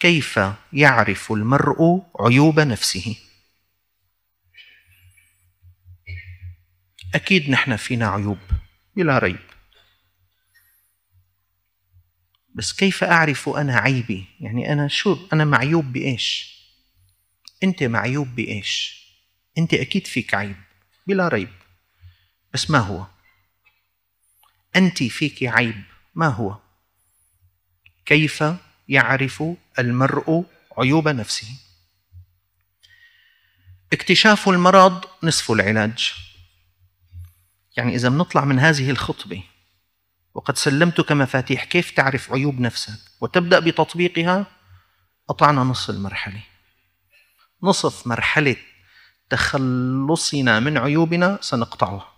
كيف يعرف المرء عيوب نفسه؟ أكيد نحن فينا عيوب بلا ريب. بس كيف أعرف أنا عيبي؟ يعني أنا شو أنا معيوب بإيش؟ أنت معيوب بإيش؟ أنت أكيد فيك عيب بلا ريب. بس ما هو؟ أنت فيك عيب ما هو؟ كيف يعرف المرء عيوب نفسه. اكتشاف المرض نصف العلاج. يعني إذا بنطلع من هذه الخطبة وقد سلمتك مفاتيح كيف تعرف عيوب نفسك؟ وتبدأ بتطبيقها؟ قطعنا نصف المرحلة. نصف مرحلة تخلصنا من عيوبنا سنقطعها.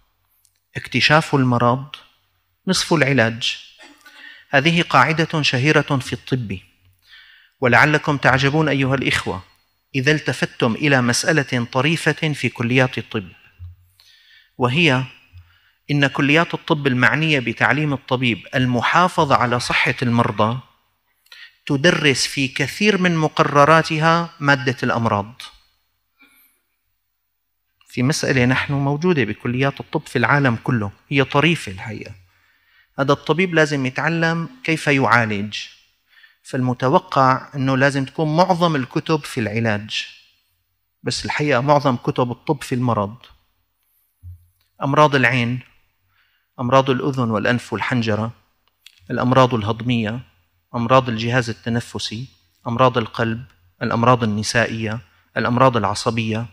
اكتشاف المرض نصف العلاج. هذه قاعدة شهيرة في الطب. ولعلكم تعجبون أيها الإخوة إذا التفتتم إلى مسألة طريفة في كليات الطب. وهي إن كليات الطب المعنية بتعليم الطبيب المحافظة على صحة المرضى تدرس في كثير من مقرراتها مادة الأمراض. في مسألة نحن موجودة بكليات الطب في العالم كله هي طريفة الحقيقة. هذا الطبيب لازم يتعلم كيف يعالج. فالمتوقع إنه لازم تكون معظم الكتب في العلاج. بس الحقيقة معظم كتب الطب في المرض. أمراض العين أمراض الأذن والأنف والحنجرة الأمراض الهضمية أمراض الجهاز التنفسي أمراض القلب الأمراض النسائية الأمراض العصبية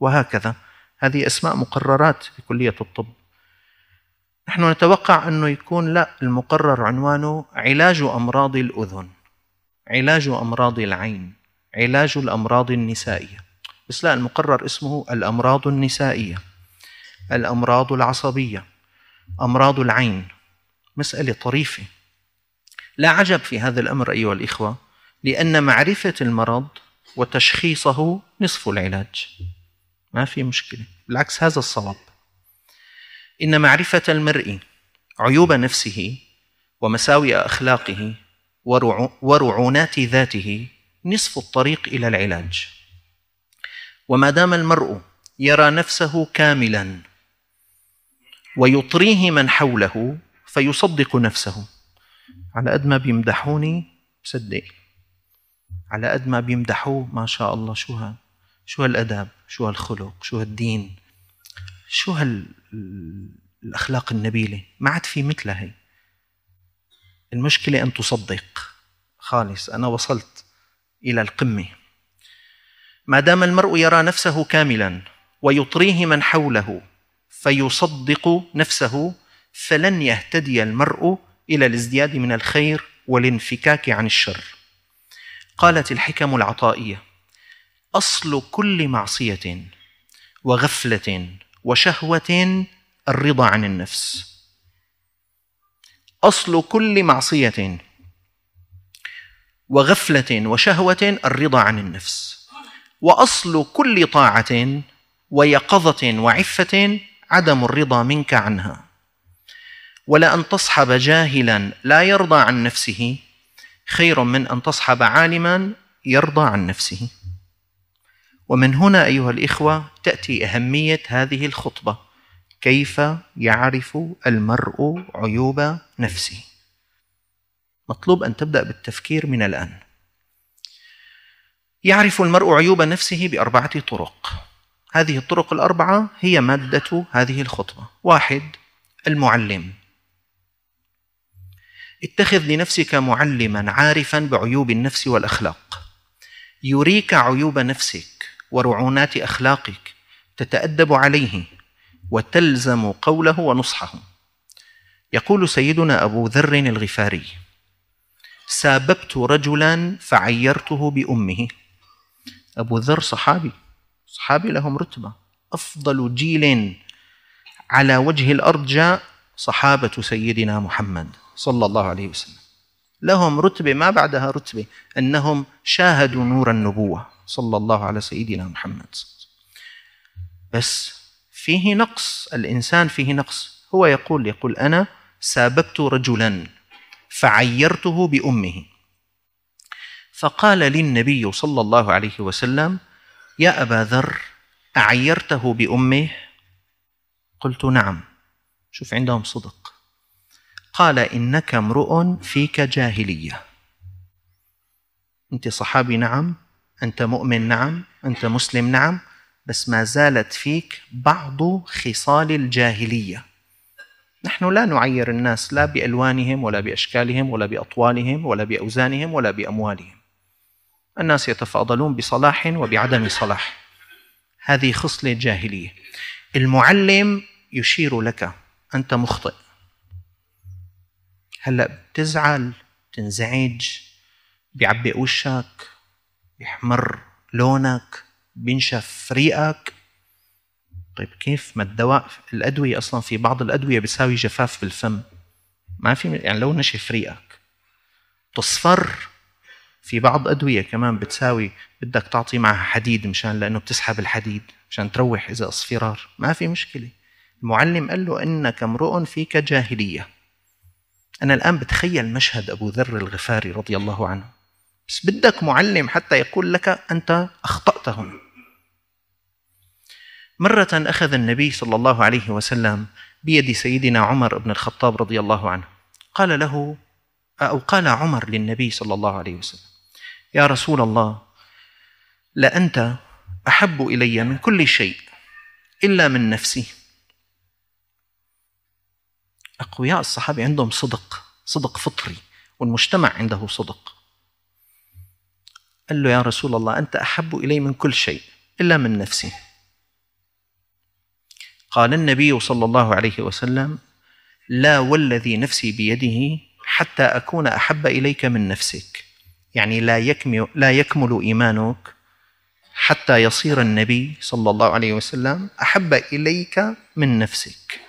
وهكذا. هذه أسماء مقررات في كلية الطب. نحن نتوقع أنه يكون لا المقرر عنوانه علاج أمراض الأذن علاج أمراض العين علاج الأمراض النسائية. بس لا المقرر اسمه الأمراض النسائية الأمراض العصبية أمراض العين. مسألة طريفة. لا عجب في هذا الأمر أيها الإخوة لأن معرفة المرض وتشخيصه نصف العلاج. ما في مشكلة. بالعكس هذا الصواب. إن معرفة المرء عيوب نفسه ومساوئ أخلاقه ورعونات ذاته نصف الطريق إلى العلاج. وما دام المرء يرى نفسه كاملا ويطريه من حوله فيصدق نفسه. على قد ما بيمدحوني بصدق على قد ما بيمدحوه ما شاء الله شو ها شو هالأداب؟ شو هالخلق؟ شو هالدين؟ شو هالاخلاق النبيلة؟ ما عاد في مثلها هي. المشكلة أن تصدق. خالص أنا وصلت إلى القمة. ما دام المرء يرى نفسه كاملا ويطريه من حوله فيصدق نفسه فلن يهتدي المرء إلى الازدياد من الخير والانفكاك عن الشر. قالت الحكم العطائية أصل كل معصية وغفلة وشهوة الرضا عن النفس. أصل كل معصية وغفلة وشهوة الرضا عن النفس. وأصل كل طاعة ويقظة وعفة عدم الرضا منك عنها. ولان تصحب جاهلا لا يرضى عن نفسه خير من أن تصحب عالما يرضى عن نفسه. ومن هنا أيها الإخوة تأتي أهمية هذه الخطبة. كيف يعرف المرء عيوب نفسه؟ مطلوب أن تبدأ بالتفكير من الآن. يعرف المرء عيوب نفسه بأربعة طرق. هذه الطرق الأربعة هي مادة هذه الخطبة. واحد المعلم. اتخذ لنفسك معلما عارفا بعيوب النفس والأخلاق. يريك عيوب نفسك. ورعونات أخلاقك تتأدب عليه وتلزم قوله ونصحه. يقول سيدنا أبو ذر الغفاري ساببت رجلا فعيرته بأمه. أبو ذر صحابي صحابي لهم رتبة. أفضل جيل على وجه الأرض جاء صحابة سيدنا محمد صلى الله عليه وسلم. لهم رتبة ما بعدها رتبة أنهم شاهدوا نور النبوة. صلى الله على سيدنا محمد. بس فيه نقص الإنسان فيه نقص. هو يقول يقول أنا ساببت رجلا فعيرته بأمه. فقال لي النبي صلى الله عليه وسلم يا أبا ذر أعيرته بأمه؟ قلت نعم. شوف عندهم صدق. قال إنك امرؤ فيك جاهلية. أنت صحابي؟ نعم. أنت مؤمن نعم أنت مسلم نعم بس ما زالت فيك بعض خصال الجاهلية. نحن لا نعير الناس لا بألوانهم ولا بأشكالهم ولا بأطوالهم ولا بأوزانهم ولا بأموالهم. الناس يتفاضلون بصلاح وبعدم صلاح. هذه خصله جاهليه المعلم يشير لك أنت مخطئ. هلأ بتزعل تنزعج بيعبق وشك بيحمر لونك بينشف ريقك. طيب كيف ما الدواء الأدوية أصلا في بعض الأدوية بتساوي جفاف بالفم. ما في يعني لو نشف ريقك. تصفر في بعض أدوية كمان بتساوي بدك تعطي معها حديد مشان لأنه بتسحب الحديد مشان تروح إذا أصفرار. ما في مشكلة. المعلم قال له إنك امرؤ فيك جاهلية. أنا الآن بتخيل مشهد أبو ذر الغفاري رضي الله عنه. بس بدك معلم حتى يقول لك أنت اخطات هنا مرة أخذ النبي صلى الله عليه وسلم بيد سيدنا عمر بن الخطاب رضي الله عنه. قال له أو قال عمر للنبي صلى الله عليه وسلم يا رسول الله لأنت أحب إلي من كل شيء إلا من نفسي. أقوياء الصحابة عندهم صدق صدق فطري والمجتمع عنده صدق. قال له يا رسول الله أنت أحب إلي من كل شيء إلا من نفسي. قال النبي صلى الله عليه وسلم لا والذي نفسي بيده حتى أكون أحب إليك من نفسك. يعني لا يكمل, لا يكمل إيمانك حتى يصير النبي صلى الله عليه وسلم أحب إليك من نفسك.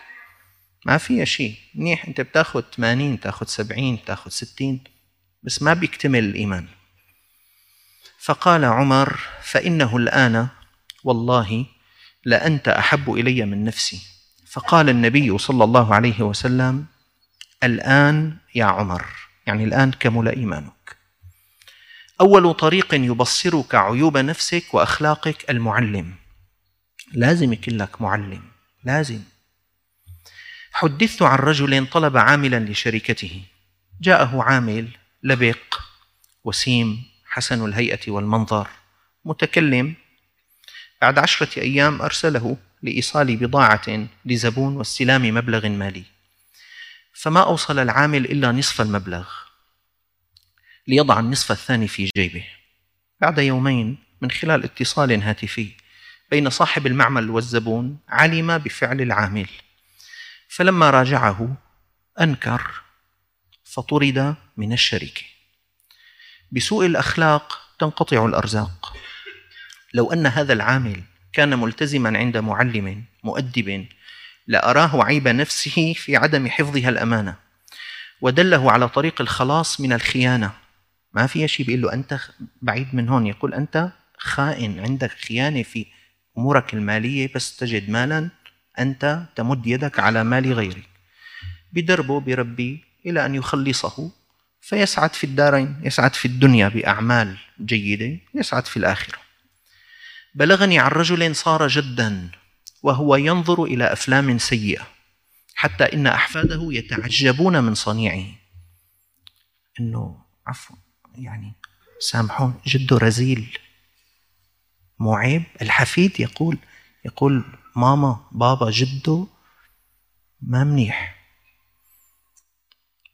ما فيها شيء منيح. أنت بتاخذ 80 تاخذ 70 تاخذ 60 بس ما بيكتمل الإيمان. فقال عمر فإنه الآن والله لأنت أحب إلي من نفسي. فقال النبي صلى الله عليه وسلم الآن يا عمر يعني الآن كمل إيمانك. أول طريق يبصرك عيوب نفسك وأخلاقك المعلم. لازم يكون لك معلم لازم. حدثت عن رجل طلب عاملا لشركته. جاءه عامل لبق وسيم حسن الهيئة والمنظر متكلم. بعد عشرة أيام أرسله لإيصال بضاعة لزبون واستلام مبلغ مالي. فما أوصل العامل إلا نصف المبلغ. ليضع النصف الثاني في جيبه. بعد يومين من خلال اتصال هاتفي بين صاحب المعمل والزبون علم بفعل العامل. فلما راجعه أنكر فطرد من الشركة. بسوء الأخلاق تنقطع الأرزاق. لو أن هذا العامل كان ملتزما عند معلم مؤدب لاراه عيب نفسه في عدم حفظها الأمانة ودله على طريق الخلاص من الخيانة. ما في شيء بيقول له أنت بعيد من هون يقول أنت خائن عندك خيانة في أمورك المالية بس تجد مالا أنت تمد يدك على مال غيرك. بدربه بربي إلى أن يخلصه فيسعد في الدارين يسعد في الدنيا بأعمال جيدة يسعد في الآخرة. بلغني عن رجل صار جدا وهو ينظر إلى أفلام سيئة حتى إن أحفاده يتعجبون من صنيعه. إنه عفوا يعني سامحون جده رزيل مو عيب الحفيد يقول يقول ماما بابا جده ما منيح.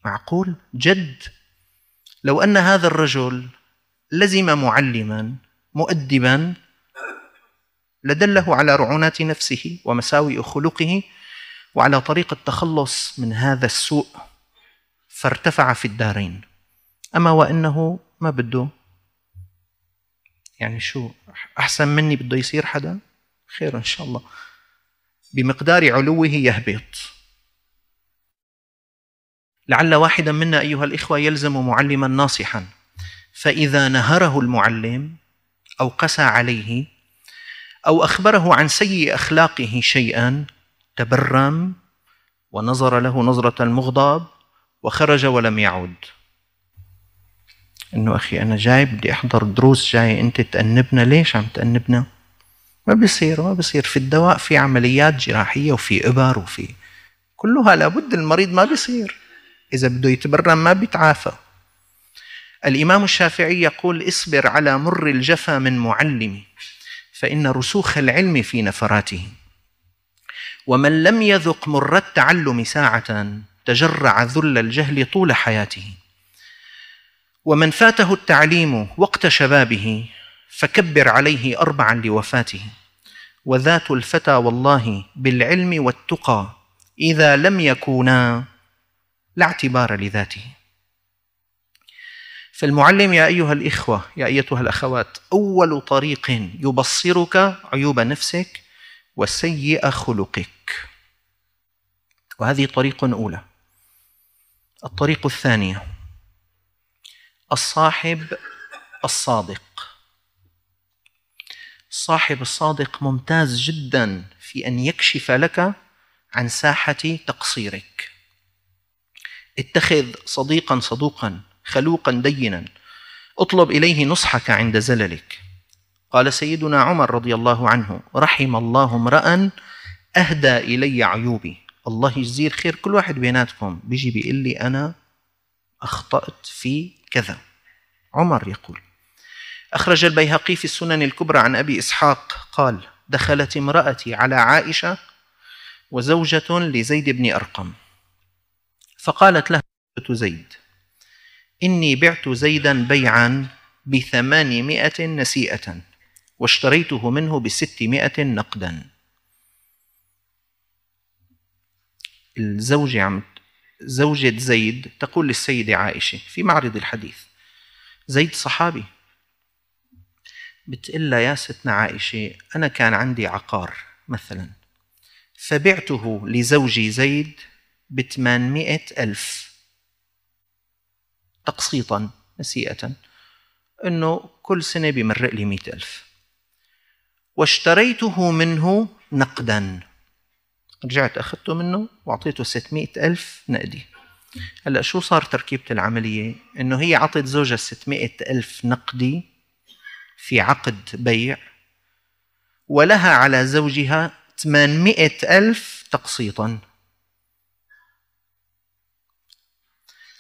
معقول؟ جد لو أن هذا الرجل لزم معلما مؤدبا لدله على رعونات نفسه ومساوئ خلقه وعلى طريق التخلص من هذا السوء فارتفع في الدارين. أما وإنه ما بده؟ يعني شو أحسن مني بده يصير حدا؟ خير إن شاء الله. بمقدار علوه يهبط. لعل واحدا منا أيها الإخوة يلزم معلما ناصحا. فإذا نهره المعلم أو قسى عليه أو أخبره عن سيء أخلاقه شيئا تبرم ونظر له نظرة المغضب وخرج ولم يعد. إنه أخي أنا جاي بدي أحضر دروس جاي أنت تأنبنا. ليش عم تأنبنا؟ ما بيصير ما بيصير. في الدواء في عمليات جراحية وفي إبر وفي كلها لابد المريض ما بيصير. إذا بده يتبرم ما بيتعافى. الإمام الشافعي يقول اصبر على مر الجفا من معلم فإن رسوخ العلم في نفراته. ومن لم يذق مر التعلم ساعة تجرع ذل الجهل طول حياته. ومن فاته التعليم وقت شبابه فكبر عليه اربعا لوفاته. وذات الفتى والله بالعلم والتقى إذا لم يكونا لا اعتبار لذاته. فالمعلم يا أيها الإخوة يا أيتها الأخوات أول طريق يبصرك عيوب نفسك وسيء خلقك. وهذه طريق أولى. الطريق الثانية الصاحب الصادق. الصاحب الصادق ممتاز جدا في أن يكشف لك عن ساحة تقصيرك. اتخذ صديقا صدوقا خلوقا دينا. اطلب إليه نصحك عند زللك. قال سيدنا عمر رضي الله عنه رحم الله امرا أهدى إلي عيوبي. الله يجزيه الخير كل واحد بيناتكم. بيجي بيقول لي أنا أخطأت في كذا. عمر يقول أخرج البيهقي في السنن الكبرى عن أبي إسحاق. قال دخلت امرأتي على عائشة وزوجة لزيد بن أرقم. فقالت له زيد إني بعت زيدا بيعا بثمانمائة نسيئة واشتريته منه بستمائة نقدا. الزوجة عم زوجة زيد تقول للسيدة عائشة في معرض الحديث زيد صحابي. بتقول يا ستنا عائشة أنا كان عندي عقار مثلا فبعته لزوجي زيد بثمانمائة ألف. تقسيطا نسيئة. أنه كل سنة بمرق لي مئة ألف. واشتريته منه نقدا. رجعت أخذته منه وأعطيته ستمائة ألف نقدي. هلأ شو صار تركيبة العملية؟ إنه هي عطت زوجها 600 ألف نقدي في عقد بيع ولها على زوجها 800 ألف تقسيطا.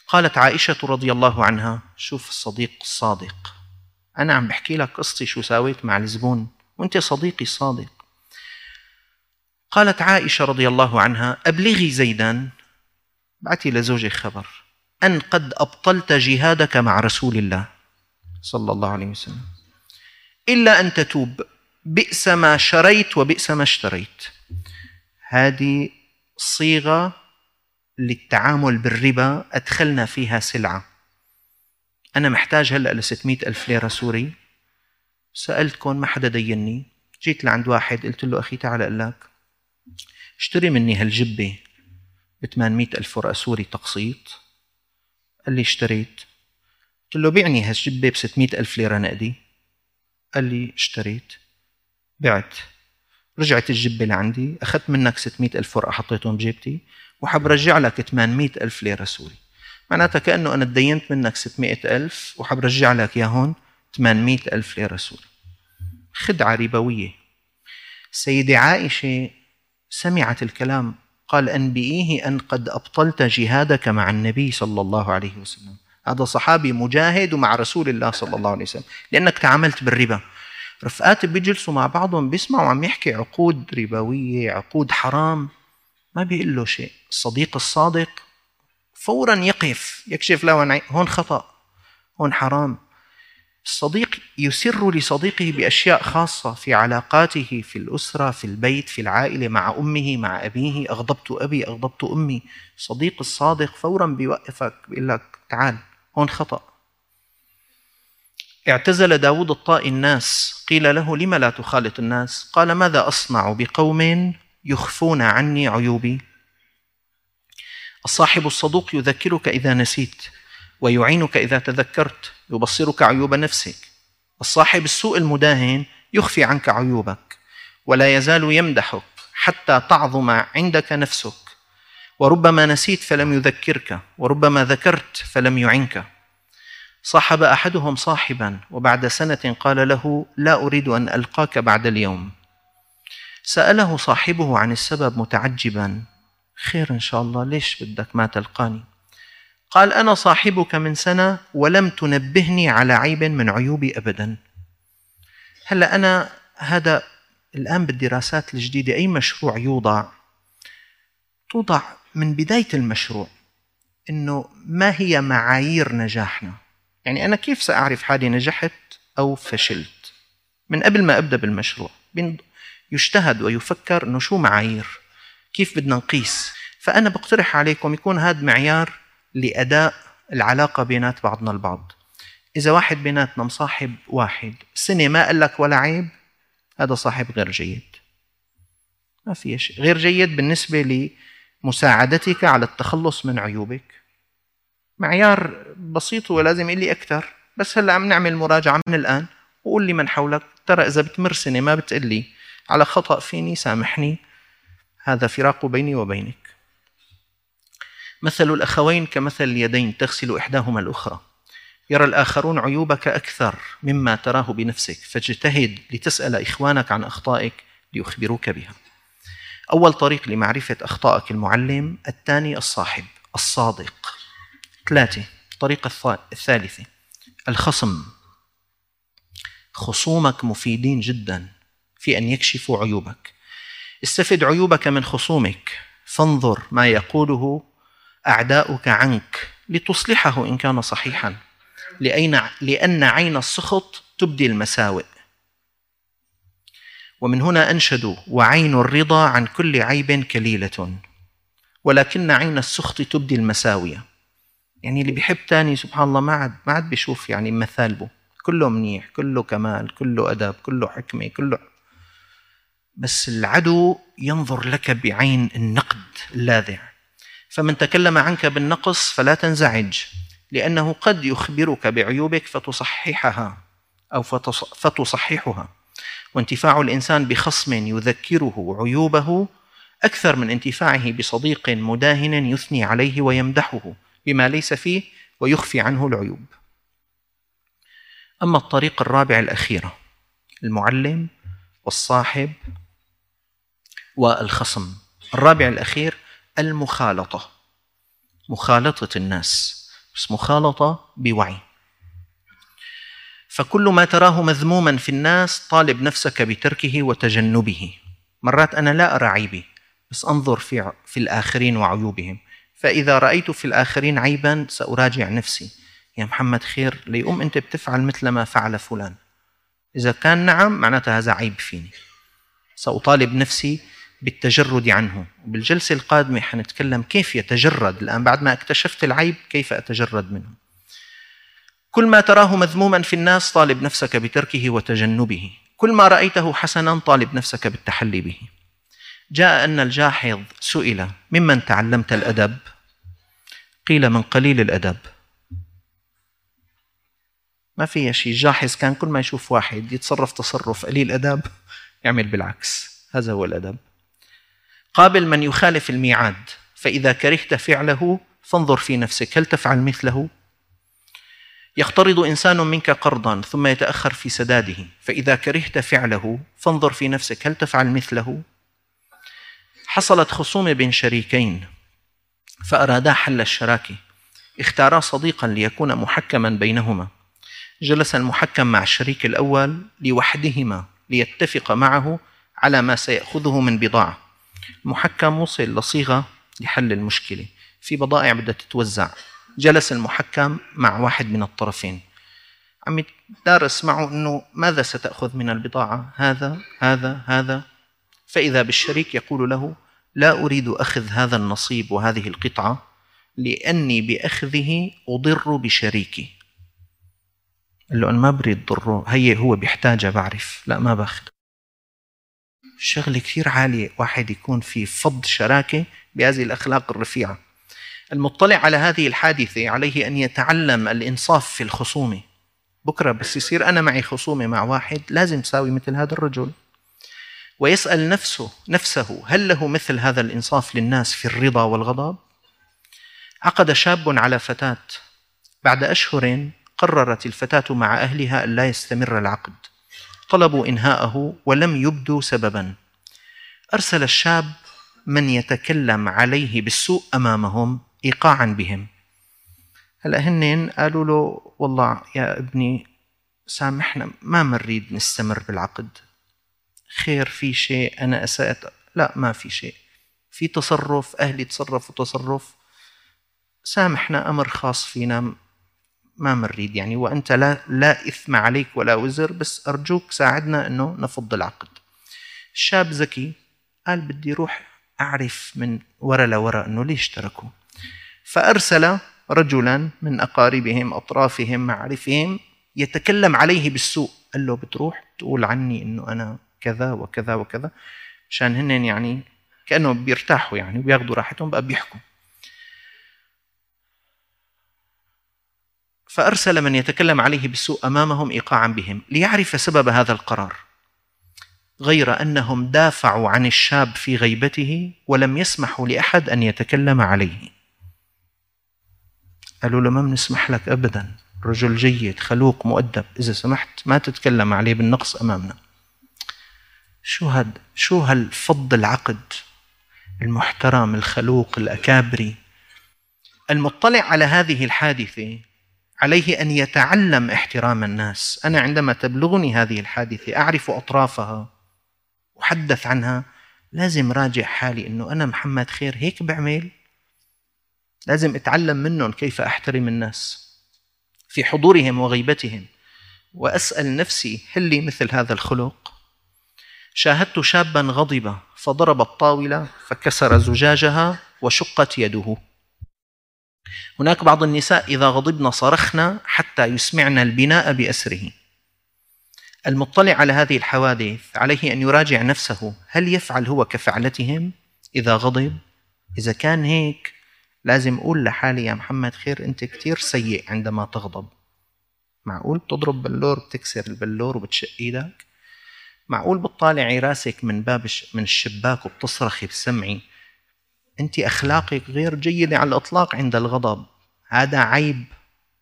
قالت عائشة رضي الله عنها شوف الصديق الصادق أنا عم بحكي لك قصتي شو ساويت مع الزبون وأنت صديقي الصادق قالت عائشة رضي الله عنها أبلغي زيدا بعتي لزوجك خبر أن قد أبطلت جهادك مع رسول الله. صلى الله عليه وسلم. إلا أن تتوب بئس ما شريت وبئس ما اشتريت. هذه صيغة للتعامل بالربا أدخلنا فيها سلعة. أنا محتاج هلأ ل 600 ألف ليرة سوري. سألتكم ما حدا ديني. جيت لعند واحد قلت له أخي تعال أقول لك اشتري مني هالجبة ب 800 ألف ورقة سوري تقسيط. قال لي اشتريت. قلت له بيعني هالجبة ب 600 ألف ليرة نقدي. قال لي اشتريت. بعت. رجعت الجبة لعندي. أخذت منك 600 ألف ورقة حطيتهم بجيبتي. وحب رجع لك 800 ألف ليرة سوري. معناتها كأنه أنا تدينت منك 600 ألف وحب رجع لك ياهون 800 ألف ليرة سوري. خدعة ربوية سيدة عائشة سمعت الكلام قال أنبئيه أن قد أبطلت جهادك مع النبي صلى الله عليه وسلم. هذا صحابي مجاهد ومع رسول الله صلى الله عليه وسلم. لأنك تعاملت بالربا. رفقات بيجلسوا مع بعضهم بيسمعوا عم يحكي عقود ربوية عقود حرام. ما بيقول له شيء. الصديق الصادق فورا يقف يكشف له هون خطأ هون حرام. الصديق يسر لصديقه بأشياء خاصة في علاقاته في الأسرة في البيت في العائلة مع أمه مع أبيه. أغضبت أبي أغضبت أمي. الصديق الصادق فورا بيوقفك بيقول لك تعال. هون خطأ. اعتزل داود الطائي الناس. قيل له لم لا تخالط الناس؟ قال ماذا أصنع بقوم يخفون عني عيوبي. الصاحب الصدوق يذكرك إذا نسيت ويعينك إذا تذكرت يبصرك عيوب نفسك. الصاحب السوء المداهن يخفي عنك عيوبك ولا يزال يمدحك حتى تعظم عندك نفسك. وربما نسيت فلم يذكرك وربما ذكرت فلم يعنك. صاحب أحدهم صاحبا وبعد سنة قال له لا أريد أن ألقاك بعد اليوم. سأله صاحبه عن السبب متعجبا. خير إن شاء الله ليش بدك ما تلقاني؟ قال أنا صاحبك من سنة ولم تنبهني على عيب من عيوبي ابدا. هلأ أنا هذا الآن بالدراسات الجديدة أي مشروع يوضع؟ توضع من بداية المشروع إنه ما هي معايير نجاحنا؟ يعني أنا كيف سأعرف حالي نجحت أو فشلت؟ من قبل ما أبدأ بالمشروع يجتهد ويفكر إنه شو معايير؟ كيف بدنا نقيس؟ فأنا بقترح عليكم يكون هذا معيار لأداء العلاقة بينات بعضنا البعض. إذا واحد بيناتنا مصاحب واحد سنة ما قال لك ولا عيب هذا صاحب غير جيد. ما في شيء. غير جيد بالنسبة لمساعدتك على التخلص من عيوبك. معيار بسيط هو لازم يقول لي أكثر. بس هلأ عم نعمل مراجعة من الآن وقول لي من حولك ترى إذا بتمر سنة ما بتقلي. على خطأ فيني سامحني. هذا فراق بيني وبينك. مثل الأخوين كمثل اليدين تغسل إحداهما الأخرى. يرى الآخرون عيوبك أكثر مما تراه بنفسك فاجتهد لتسأل إخوانك عن أخطائك ليخبروك بها. أول طريق لمعرفة أخطائك المعلم الثاني الصاحب الصادق. ثلاثة الطريقة الثالثة الخصم. خصومك مفيدين جدا. في أن يكشفوا عيوبك. استفد عيوبك من خصومك. فانظر ما يقوله أعداؤك عنك لتصلحه إن كان صحيحا. لأن عين السخط تبدي المساوئ. ومن هنا أنشدوا وعين الرضا عن كل عيب كليلة. ولكن عين السخط تبدي المساوية يعني اللي بيحب تاني سبحان الله ما عاد ما عاد بيشوف يعني مثالبه كله منيح كله كمال كله أدب كله حكمة كله بس العدو ينظر لك بعين النقد اللاذع. فمن تكلم عنك بالنقص فلا تنزعج لأنه قد يخبرك بعيوبك فتصححها أو فتصححها. وانتفاع الإنسان بخصم يذكره عيوبه أكثر من انتفاعه بصديق مداهن يثني عليه ويمدحه بما ليس فيه ويخفي عنه العيوب. أما الطريق الرابع الأخيرة المعلم والصاحب والخصم. الرابع الأخير المخالطة. مخالطة الناس. بس مخالطة بوعي. فكل ما تراه مذموما في الناس طالب نفسك بتركه وتجنبه. مرات أنا لا أرى عيبي بس أنظر في, في الآخرين وعيوبهم. فإذا رأيت في الآخرين عيبا سأراجع نفسي. يا محمد خير ليقوم أنت بتفعل مثل ما فعل فلان. إذا كان نعم معناتها هذا عيب فيني. سأطالب نفسي بالتجرد عنه. بالجلسة القادمة حنتكلم كيف يتجرد. الآن بعد ما اكتشفت العيب كيف أتجرد منه. كل ما تراه مذموما في الناس طالب نفسك بتركه وتجنبه. كل ما رأيته حسنا طالب نفسك بالتحلي به. جاء أن الجاحظ سئل ممن تعلمت الأدب؟ قيل من قليل الأدب. ما في شيء جاحظ كان كل ما يشوف واحد يتصرف تصرف قليل أدب يعمل بالعكس. هذا هو الأدب. قابل من يخالف الميعاد فإذا كرهت فعله فانظر في نفسك هل تفعل مثله؟ يقترض إنسان منك قرضا ثم يتأخر في سداده فإذا كرهت فعله فانظر في نفسك هل تفعل مثله؟ حصلت خصومة بين شريكين فأرادا حل الشراكة اختارا صديقا ليكون محكما بينهما جلس المحكم مع الشريك الأول لوحدهما ليتفق معه على ما سيأخذه من بضاعة المحكم وصل لصيغة لحل المشكلة. في بضائع بدها تتوزع. جلس المحكم مع واحد من الطرفين. عم يدارس معه إنه ماذا ستأخذ من البضاعة؟ هذا هذا هذا. فإذا بالشريك يقول له لا أريد أخذ هذا النصيب وهذه القطعة لأني بأخذه أضر بشريكي. قال له أنا ما بريد ضره. هي هو بيحتاجها بعرف. لا ما باخذ. شغلة كثير عالية واحد يكون في فض شراكة بهذه الأخلاق الرفيعة. المطلع على هذه الحادثة عليه أن يتعلم الإنصاف في الخصومة. بكرة بس يصير أنا معي خصومة مع واحد لازم ساوي مثل هذا الرجل. ويسأل نفسه نفسه هل له مثل هذا الإنصاف للناس في الرضا والغضب؟ عقد شاب على فتاة. بعد أشهر قررت الفتاة مع أهلها أن لا يستمر العقد. طلبوا إنهاءه ولم يبدوا سببا. أرسل الشاب من يتكلم عليه بالسوء أمامهم إيقاعا بهم. هلأ هن قالوا له والله يا ابني سامحنا ما منريد نستمر بالعقد. خير في شيء أنا أسأت لا ما في شيء. في تصرف أهلي تصرفوا تصرف. سامحنا أمر خاص فينا. ما منريد يعني وأنت لا, لا إثم عليك ولا وزر بس أرجوك ساعدنا أنه نفض العقد. الشاب ذكي قال بدي روح أعرف من ورا لورا أنه ليش تركوا. فأرسل رجلا من أقاربهم أطرافهم معارفهم يتكلم عليه بالسوء. قال له بتروح تقول عني أنه أنا كذا وكذا وكذا مشان هن يعني كأنه بيرتاحوا يعني وبياخذوا راحتهم بقى بيحكوا. فأرسل من يتكلم عليه بالسوء أمامهم إيقاعا بهم ليعرف سبب هذا القرار غير أنهم دافعوا عن الشاب في غيبته ولم يسمحوا لأحد أن يتكلم عليه. قالوا له ما بنسمح لك أبدا رجل جيد خلوق مؤدب إذا سمحت ما تتكلم عليه بالنقص أمامنا. شو هاد شو هالفض العقد المحترم الخلوق الأكابري؟ المطلع على هذه الحادثة عليه أن يتعلم احترام الناس. أنا عندما تبلغني هذه الحادثة أعرف أطرافها أحدث عنها لازم راجع حالي أنه أنا محمد خير هيك بعمل؟ لازم أتعلم منهم كيف أحترم الناس في حضورهم وغيبتهم وأسأل نفسي هل لي مثل هذا الخلق؟ شاهدت شابا غضب فضرب الطاولة فكسر زجاجها وشقت يده. هناك بعض النساء إذا غضبن صرخن حتى يسمعن البناء بأسره. المطلع على هذه الحوادث عليه أن يراجع نفسه. هل يفعل هو كفعلتهم إذا غضب؟ إذا كان هيك لازم أقول لحالي يا محمد خير أنت كتير سيء عندما تغضب. معقول بتضرب بلور بتكسر البلور وبتشق إيدك؟ معقول بتطالعي راسك من باب من الشباك وبتصرخي بسمعي؟ أنت أخلاقك غير جيدة على الإطلاق عند الغضب. هذا عيب.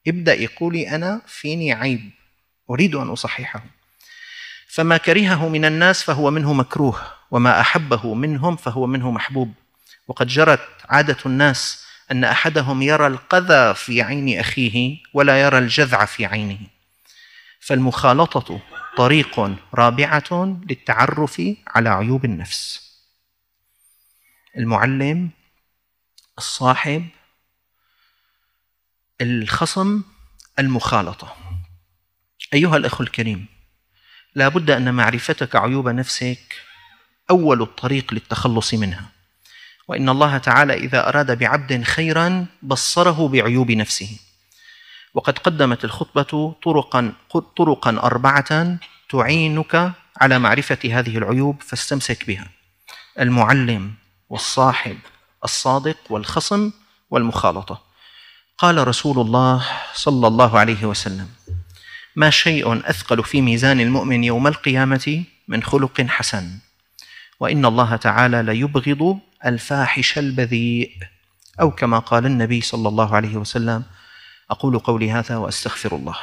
ابدأ يقولي أنا فيني عيب. أريد أن أصححه. فما كرهه من الناس فهو منه مكروه وما أحبه منهم فهو منه محبوب. وقد جرت عادة الناس أن أحدهم يرى القذى في عين أخيه ولا يرى الجذع في عينه. فالمخالطة طريق رابعة للتعرف على عيوب النفس. المعلم الصاحب الخصم المخالطة. أيها الأخ الكريم لا بد أن معرفتك عيوب نفسك أول الطريق للتخلص منها. وإن الله تعالى إذا أراد بعبد خيرا بصره بعيوب نفسه. وقد قدمت الخطبة طرقا طرقا أربعة تعينك على معرفة هذه العيوب فاستمسك بها. المعلم والصاحب الصادق والخصم والمخالطة. قال رسول الله صلى الله عليه وسلم ما شيء أثقل في ميزان المؤمن يوم القيامة من خلق حسن وإن الله تعالى ليبغض الفاحش البذيء. أو كما قال النبي صلى الله عليه وسلم أقول قولي هذا وأستغفر الله.